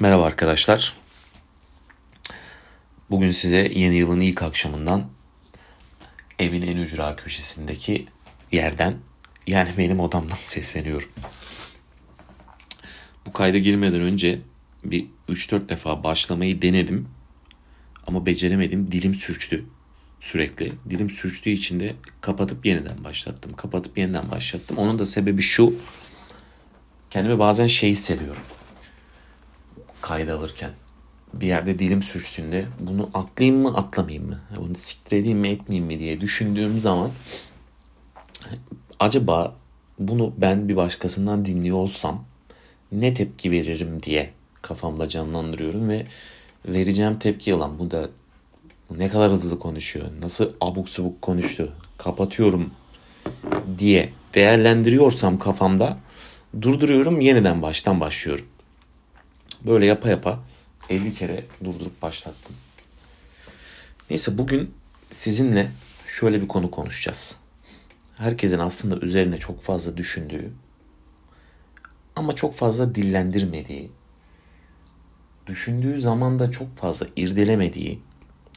Merhaba arkadaşlar. Bugün size yeni yılın ilk akşamından evin en ücra köşesindeki yerden yani benim odamdan sesleniyorum. Bu kayda girmeden önce bir 3-4 defa başlamayı denedim ama beceremedim. Dilim sürçtü sürekli. Dilim sürçtüğü için de kapatıp yeniden başlattım. Kapatıp yeniden başlattım. Onun da sebebi şu. Kendimi bazen şey hissediyorum kayda alırken bir yerde dilim sürçtüğünde bunu atlayayım mı atlamayayım mı? Bunu siktir edeyim mi etmeyeyim mi diye düşündüğüm zaman acaba bunu ben bir başkasından dinliyor olsam ne tepki veririm diye kafamda canlandırıyorum ve vereceğim tepki olan bu da ne kadar hızlı konuşuyor, nasıl abuk subuk konuştu, kapatıyorum diye değerlendiriyorsam kafamda durduruyorum yeniden baştan başlıyorum. Böyle yapa yapa 50 kere durdurup başlattım. Neyse bugün sizinle şöyle bir konu konuşacağız. Herkesin aslında üzerine çok fazla düşündüğü ama çok fazla dillendirmediği, düşündüğü zaman da çok fazla irdelemediği,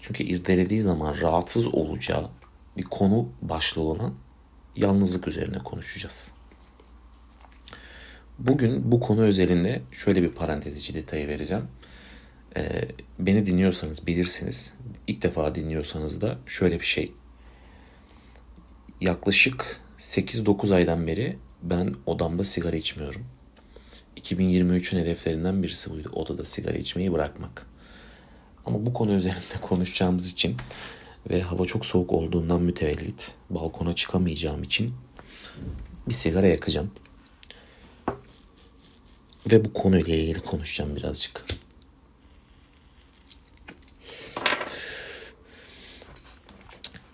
çünkü irdelediği zaman rahatsız olacağı bir konu başlığı olan yalnızlık üzerine konuşacağız. Bugün bu konu özelinde şöyle bir parantez içi detayı vereceğim. Ee, beni dinliyorsanız bilirsiniz. İlk defa dinliyorsanız da şöyle bir şey. Yaklaşık 8-9 aydan beri ben odamda sigara içmiyorum. 2023'ün hedeflerinden birisi buydu. Odada sigara içmeyi bırakmak. Ama bu konu üzerinde konuşacağımız için ve hava çok soğuk olduğundan mütevellit balkona çıkamayacağım için bir sigara yakacağım. Ve bu konuyla ilgili konuşacağım birazcık.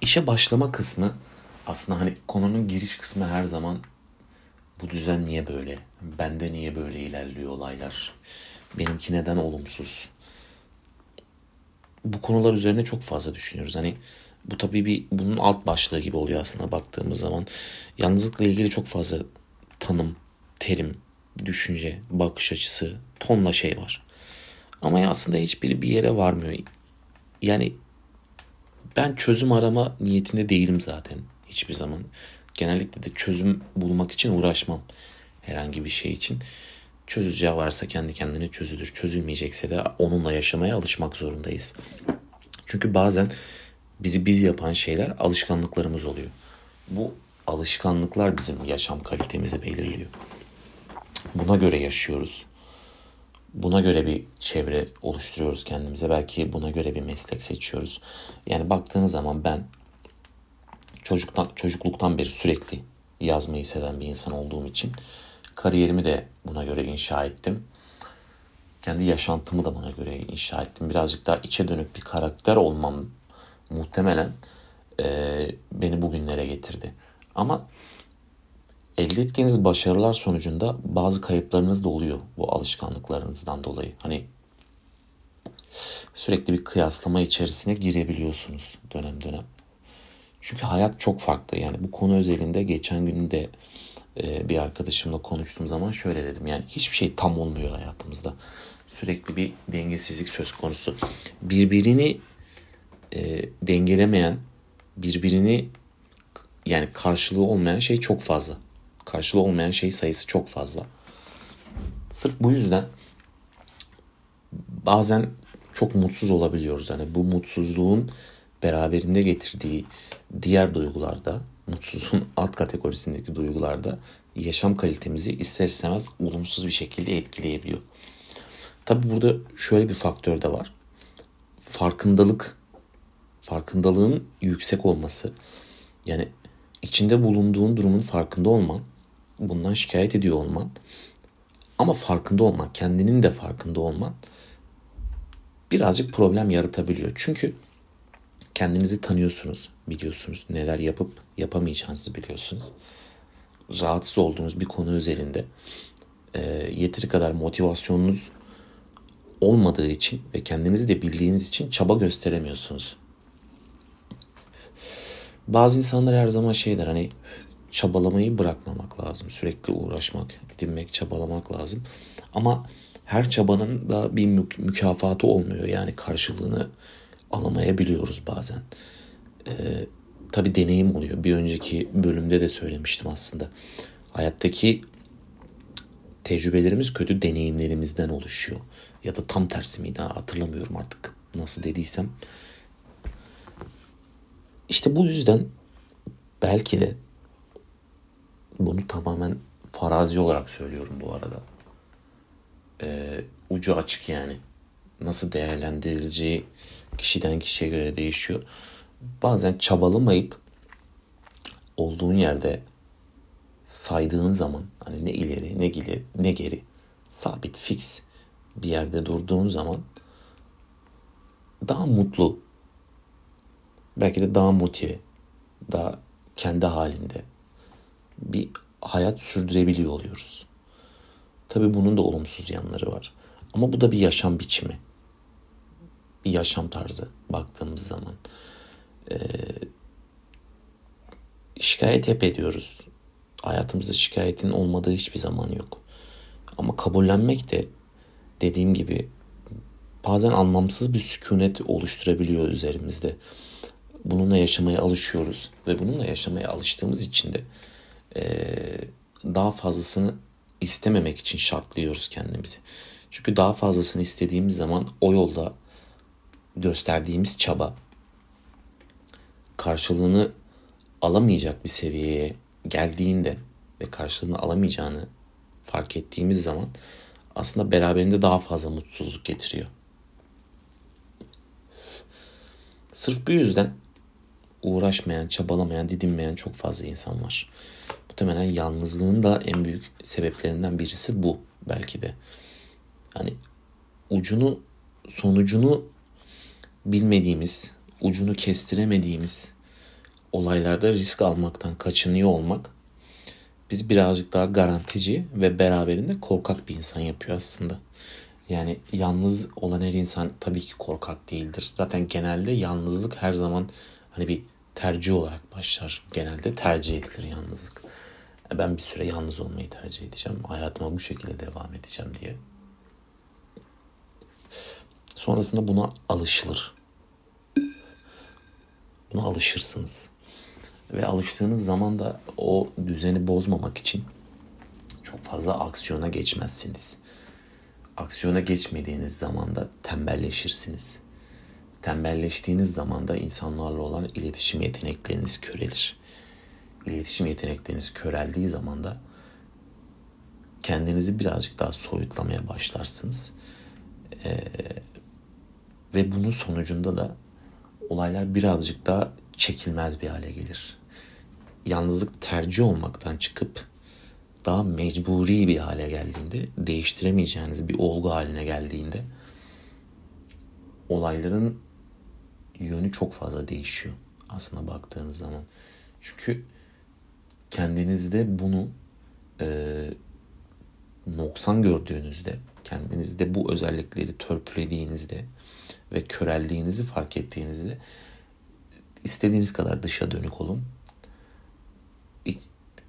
İşe başlama kısmı aslında hani konunun giriş kısmı her zaman bu düzen niye böyle? Bende niye böyle ilerliyor olaylar? Benimki neden olumsuz? Bu konular üzerine çok fazla düşünüyoruz. Hani bu tabii bir bunun alt başlığı gibi oluyor aslında baktığımız zaman. Yalnızlıkla ilgili çok fazla tanım, terim, düşünce, bakış açısı, tonla şey var. Ama aslında hiçbiri bir yere varmıyor. Yani ben çözüm arama niyetinde değilim zaten hiçbir zaman. Genellikle de çözüm bulmak için uğraşmam herhangi bir şey için. Çözüleceği varsa kendi kendine çözülür. Çözülmeyecekse de onunla yaşamaya alışmak zorundayız. Çünkü bazen bizi biz yapan şeyler alışkanlıklarımız oluyor. Bu alışkanlıklar bizim yaşam kalitemizi belirliyor. Buna göre yaşıyoruz. Buna göre bir çevre oluşturuyoruz kendimize. Belki buna göre bir meslek seçiyoruz. Yani baktığınız zaman ben çocuktan çocukluktan beri sürekli yazmayı seven bir insan olduğum için kariyerimi de buna göre inşa ettim. Kendi yaşantımı da buna göre inşa ettim. Birazcık daha içe dönük bir karakter olmam muhtemelen e, beni bugünlere getirdi. Ama elde ettiğiniz başarılar sonucunda bazı kayıplarınız da oluyor bu alışkanlıklarınızdan dolayı. Hani sürekli bir kıyaslama içerisine girebiliyorsunuz dönem dönem. Çünkü hayat çok farklı. Yani bu konu özelinde geçen gün de e, bir arkadaşımla konuştuğum zaman şöyle dedim. Yani hiçbir şey tam olmuyor hayatımızda. Sürekli bir dengesizlik söz konusu. Birbirini e, dengelemeyen, birbirini yani karşılığı olmayan şey çok fazla karşılığı olmayan şey sayısı çok fazla. Sırf bu yüzden bazen çok mutsuz olabiliyoruz. Hani bu mutsuzluğun beraberinde getirdiği diğer duygularda, mutsuzluğun alt kategorisindeki duygularda yaşam kalitemizi ister istemez olumsuz bir şekilde etkileyebiliyor. Tabi burada şöyle bir faktör de var. Farkındalık, farkındalığın yüksek olması. Yani içinde bulunduğun durumun farkında olman bundan şikayet ediyor olman ama farkında olman, kendinin de farkında olman birazcık problem yaratabiliyor. Çünkü kendinizi tanıyorsunuz, biliyorsunuz. Neler yapıp yapamayacağınızı biliyorsunuz. Rahatsız olduğunuz bir konu özelinde e, yeteri kadar motivasyonunuz olmadığı için ve kendinizi de bildiğiniz için çaba gösteremiyorsunuz. Bazı insanlar her zaman şeyler hani çabalamayı bırakmamak lazım. Sürekli uğraşmak, didinmek, çabalamak lazım. Ama her çabanın da bir mü- mükafatı olmuyor. Yani karşılığını alamayabiliyoruz bazen. Ee, tabii deneyim oluyor. Bir önceki bölümde de söylemiştim aslında. Hayattaki tecrübelerimiz kötü deneyimlerimizden oluşuyor. Ya da tam tersi miydi hatırlamıyorum artık nasıl dediysem. İşte bu yüzden belki de bunu tamamen farazi olarak söylüyorum bu arada. Ee, ucu açık yani. Nasıl değerlendirileceği kişiden kişiye göre değişiyor. Bazen çabalamayıp olduğun yerde saydığın zaman hani ne ileri ne geri ne geri sabit fix bir yerde durduğun zaman daha mutlu belki de daha motive daha kendi halinde bir hayat sürdürebiliyor oluyoruz. Tabi bunun da olumsuz yanları var. Ama bu da bir yaşam biçimi. Bir yaşam tarzı baktığımız zaman. Ee, şikayet hep ediyoruz. Hayatımızda şikayetin olmadığı hiçbir zaman yok. Ama kabullenmek de dediğim gibi bazen anlamsız bir sükunet oluşturabiliyor üzerimizde. Bununla yaşamaya alışıyoruz ve bununla yaşamaya alıştığımız için de daha fazlasını istememek için şartlıyoruz kendimizi. Çünkü daha fazlasını istediğimiz zaman o yolda gösterdiğimiz çaba karşılığını alamayacak bir seviyeye geldiğinde ve karşılığını alamayacağını fark ettiğimiz zaman aslında beraberinde daha fazla mutsuzluk getiriyor. Sırf bu yüzden uğraşmayan, çabalamayan, didinmeyen çok fazla insan var. Muhtemelen yalnızlığın da en büyük sebeplerinden birisi bu belki de. Hani ucunu, sonucunu bilmediğimiz, ucunu kestiremediğimiz olaylarda risk almaktan kaçınıyor olmak biz birazcık daha garantici ve beraberinde korkak bir insan yapıyor aslında. Yani yalnız olan her insan tabii ki korkak değildir. Zaten genelde yalnızlık her zaman hani bir tercih olarak başlar. Genelde tercih edilir yalnızlık. E, ben bir süre yalnız olmayı tercih edeceğim. Hayatıma bu şekilde devam edeceğim diye. Sonrasında buna alışılır. Buna alışırsınız. Ve alıştığınız zaman da o düzeni bozmamak için çok fazla aksiyona geçmezsiniz. Aksiyona geçmediğiniz zaman da tembelleşirsiniz. Tembelleştiğiniz zaman da insanlarla olan iletişim yetenekleriniz körelir. İletişim yetenekleriniz köreldiği zaman da kendinizi birazcık daha soyutlamaya başlarsınız. Ee, ve bunun sonucunda da olaylar birazcık daha çekilmez bir hale gelir. Yalnızlık tercih olmaktan çıkıp daha mecburi bir hale geldiğinde, değiştiremeyeceğiniz bir olgu haline geldiğinde olayların yönü çok fazla değişiyor aslında baktığınız zaman. Çünkü kendinizde bunu e, noksan gördüğünüzde, kendinizde bu özellikleri törpülediğinizde ve köreldiğinizi fark ettiğinizde istediğiniz kadar dışa dönük olun.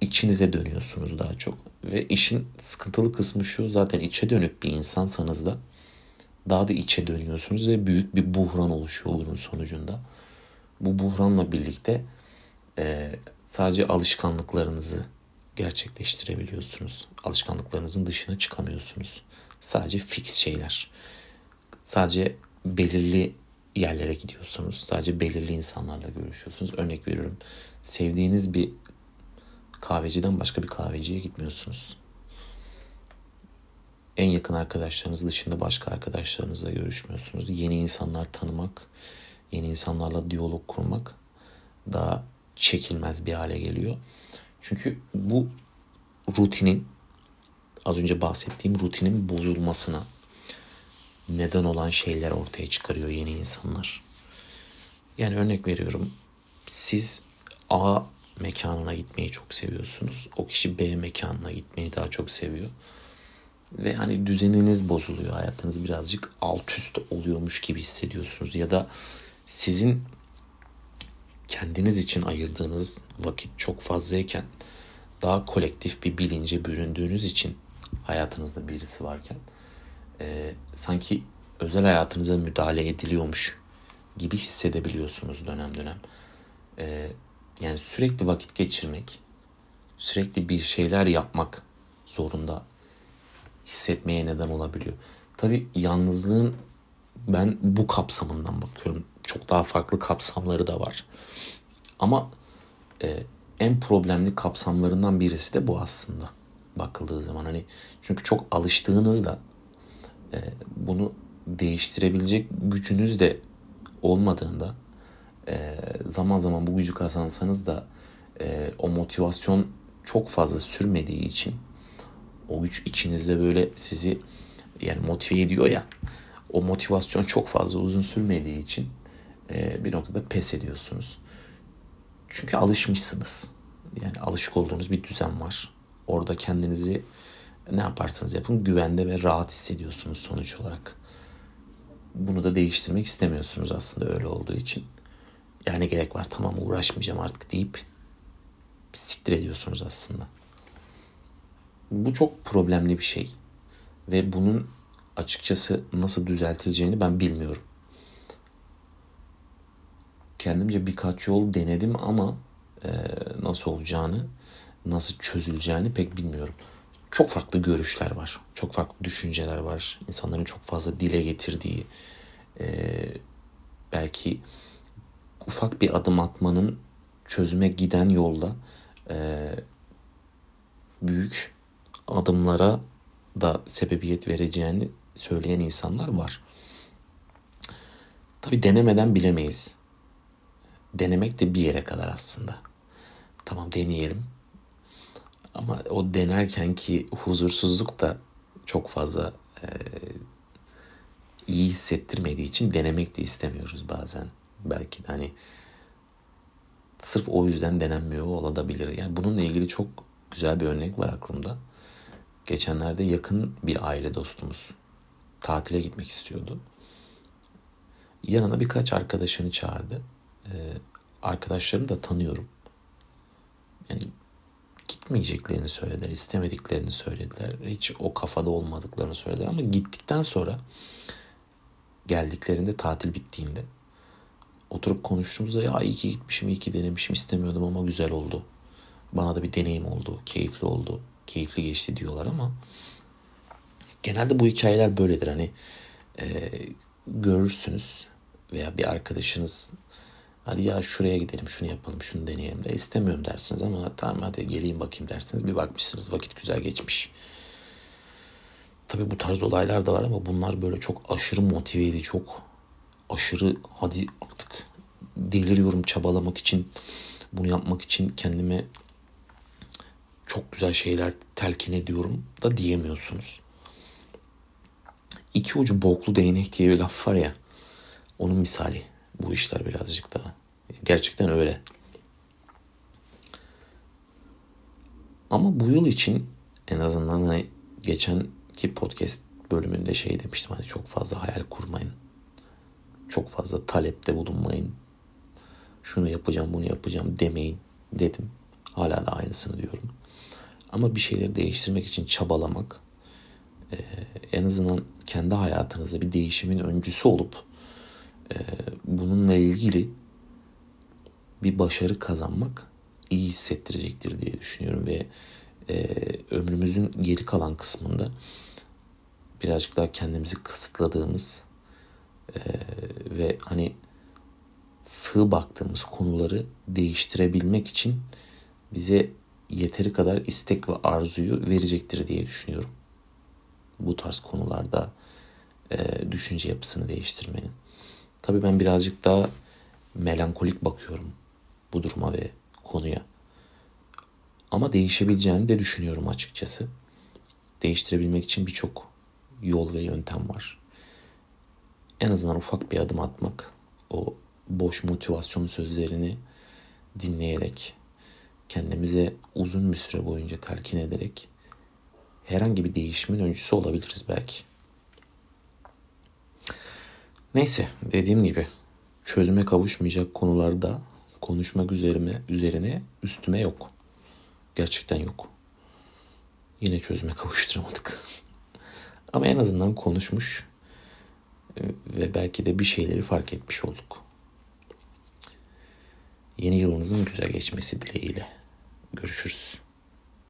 İçinize dönüyorsunuz daha çok. Ve işin sıkıntılı kısmı şu zaten içe dönük bir insansanız da daha da içe dönüyorsunuz ve büyük bir buhran oluşuyor bunun sonucunda. Bu buhranla birlikte e, sadece alışkanlıklarınızı gerçekleştirebiliyorsunuz. Alışkanlıklarınızın dışına çıkamıyorsunuz. Sadece fix şeyler. Sadece belirli yerlere gidiyorsunuz. Sadece belirli insanlarla görüşüyorsunuz. Örnek veriyorum. Sevdiğiniz bir kahveciden başka bir kahveciye gitmiyorsunuz. En yakın arkadaşlarınız dışında başka arkadaşlarınızla görüşmüyorsunuz. Yeni insanlar tanımak, yeni insanlarla diyalog kurmak daha çekilmez bir hale geliyor. Çünkü bu rutinin az önce bahsettiğim rutinin bozulmasına neden olan şeyler ortaya çıkarıyor yeni insanlar. Yani örnek veriyorum. Siz A mekanına gitmeyi çok seviyorsunuz. O kişi B mekanına gitmeyi daha çok seviyor. Ve hani düzeniniz bozuluyor. Hayatınız birazcık alt üst oluyormuş gibi hissediyorsunuz. Ya da sizin kendiniz için ayırdığınız vakit çok fazlayken daha kolektif bir bilince büründüğünüz için hayatınızda birisi varken e, sanki özel hayatınıza müdahale ediliyormuş gibi hissedebiliyorsunuz dönem dönem. E, yani sürekli vakit geçirmek, sürekli bir şeyler yapmak zorunda hissetmeye neden olabiliyor. Tabi yalnızlığın ben bu kapsamından bakıyorum. Çok daha farklı kapsamları da var. Ama e, en problemli kapsamlarından birisi de bu aslında bakıldığı zaman. Hani çünkü çok alıştığınızda e, bunu değiştirebilecek gücünüz de olmadığında e, zaman zaman bu gücü kazansanız da e, o motivasyon çok fazla sürmediği için o güç içinizde böyle sizi yani motive ediyor ya o motivasyon çok fazla uzun sürmediği için e, bir noktada pes ediyorsunuz. Çünkü alışmışsınız. Yani alışık olduğunuz bir düzen var. Orada kendinizi ne yaparsanız yapın güvende ve rahat hissediyorsunuz sonuç olarak. Bunu da değiştirmek istemiyorsunuz aslında öyle olduğu için. Yani gerek var tamam uğraşmayacağım artık deyip siktir ediyorsunuz aslında. Bu çok problemli bir şey. Ve bunun açıkçası nasıl düzeltileceğini ben bilmiyorum. Kendimce birkaç yol denedim ama e, nasıl olacağını, nasıl çözüleceğini pek bilmiyorum. Çok farklı görüşler var. Çok farklı düşünceler var. İnsanların çok fazla dile getirdiği e, belki ufak bir adım atmanın çözüme giden yolda e, büyük adımlara da sebebiyet vereceğini söyleyen insanlar var. Tabi denemeden bilemeyiz. Denemek de bir yere kadar aslında. Tamam deneyelim. Ama o denerken ki huzursuzluk da çok fazla e, iyi hissettirmediği için denemek de istemiyoruz bazen. Belki de hani sırf o yüzden denenmiyor olabilir. Yani bununla ilgili çok güzel bir örnek var aklımda. Geçenlerde yakın bir aile dostumuz tatile gitmek istiyordu. Yanına birkaç arkadaşını çağırdı. Arkadaşlarını da tanıyorum. Yani gitmeyeceklerini söylediler, istemediklerini söylediler. Hiç o kafada olmadıklarını söylediler ama gittikten sonra geldiklerinde tatil bittiğinde oturup konuştuğumuzda ya iyi ki gitmişim, iyi ki denemişim istemiyordum ama güzel oldu. Bana da bir deneyim oldu, keyifli oldu, keyifli geçti diyorlar ama genelde bu hikayeler böyledir. Hani e, görürsünüz veya bir arkadaşınız hadi ya şuraya gidelim, şunu yapalım, şunu deneyelim de istemiyorum dersiniz ama tamam hadi geleyim bakayım dersiniz. Bir bakmışsınız vakit güzel geçmiş. Tabii bu tarz olaylar da var ama bunlar böyle çok aşırı motiveydi, çok aşırı hadi artık deliriyorum çabalamak için, bunu yapmak için kendime çok güzel şeyler telkin ediyorum da diyemiyorsunuz. İki ucu boklu değnek diye bir laf var ya. Onun misali bu işler birazcık daha. Gerçekten öyle. Ama bu yıl için en azından hani geçenki podcast bölümünde şey demiştim hani çok fazla hayal kurmayın. Çok fazla talepte bulunmayın. Şunu yapacağım bunu yapacağım demeyin dedim. Hala da aynısını diyorum. Ama bir şeyleri değiştirmek için çabalamak en azından kendi hayatınızda bir değişimin öncüsü olup e, bununla ilgili bir başarı kazanmak iyi hissettirecektir diye düşünüyorum ve e, ömrümüzün geri kalan kısmında birazcık daha kendimizi kısıtladığımız e, ve hani sığ baktığımız konuları değiştirebilmek için bize yeteri kadar istek ve arzuyu verecektir diye düşünüyorum. Bu tarz konularda e, düşünce yapısını değiştirmenin. Tabii ben birazcık daha melankolik bakıyorum bu duruma ve konuya. Ama değişebileceğini de düşünüyorum açıkçası. Değiştirebilmek için birçok yol ve yöntem var. En azından ufak bir adım atmak, o boş motivasyon sözlerini dinleyerek, kendimize uzun bir süre boyunca telkin ederek herhangi bir değişimin öncüsü olabiliriz belki. Neyse dediğim gibi çözüme kavuşmayacak konularda konuşmak üzerine, üzerine üstüme yok. Gerçekten yok. Yine çözüme kavuşturamadık. Ama en azından konuşmuş e, ve belki de bir şeyleri fark etmiş olduk. Yeni yılınızın güzel geçmesi dileğiyle. Görüşürüz.